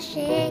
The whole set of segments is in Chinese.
she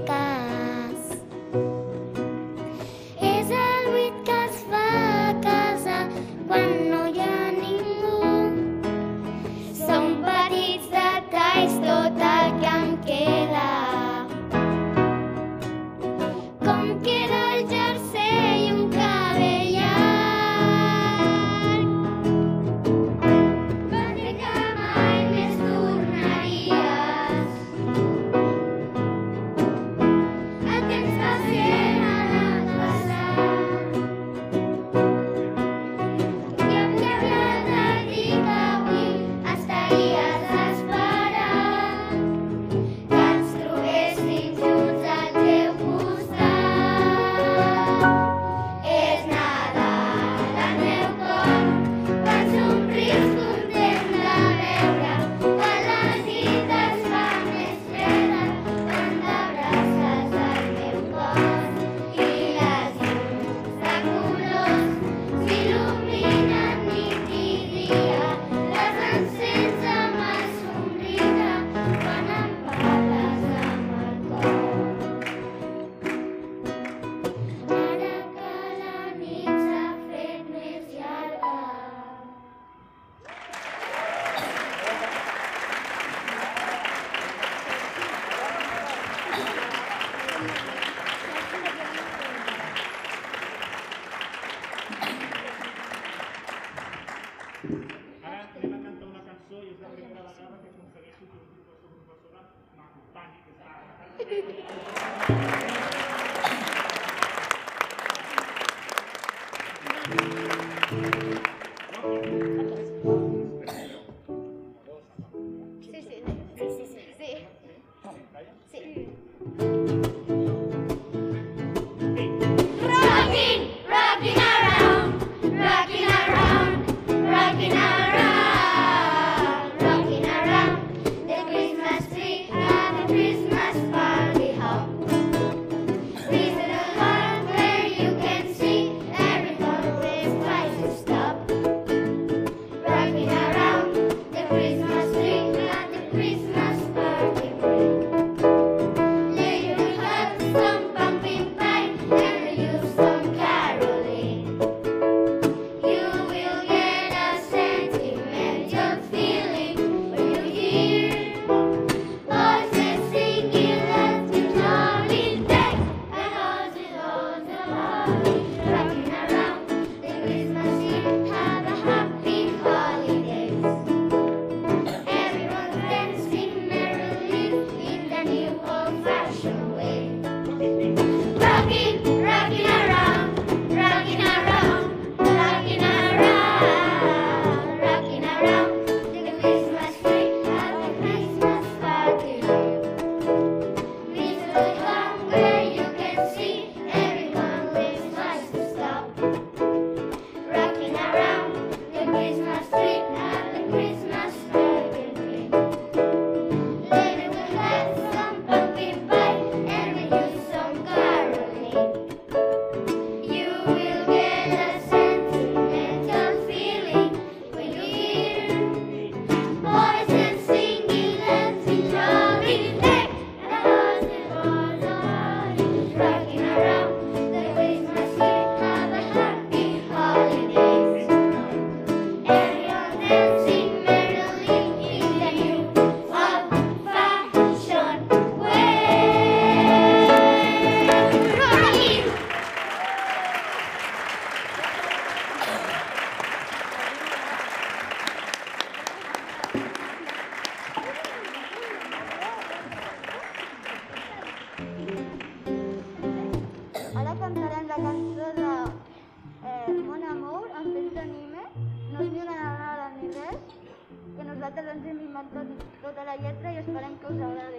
够漂亮的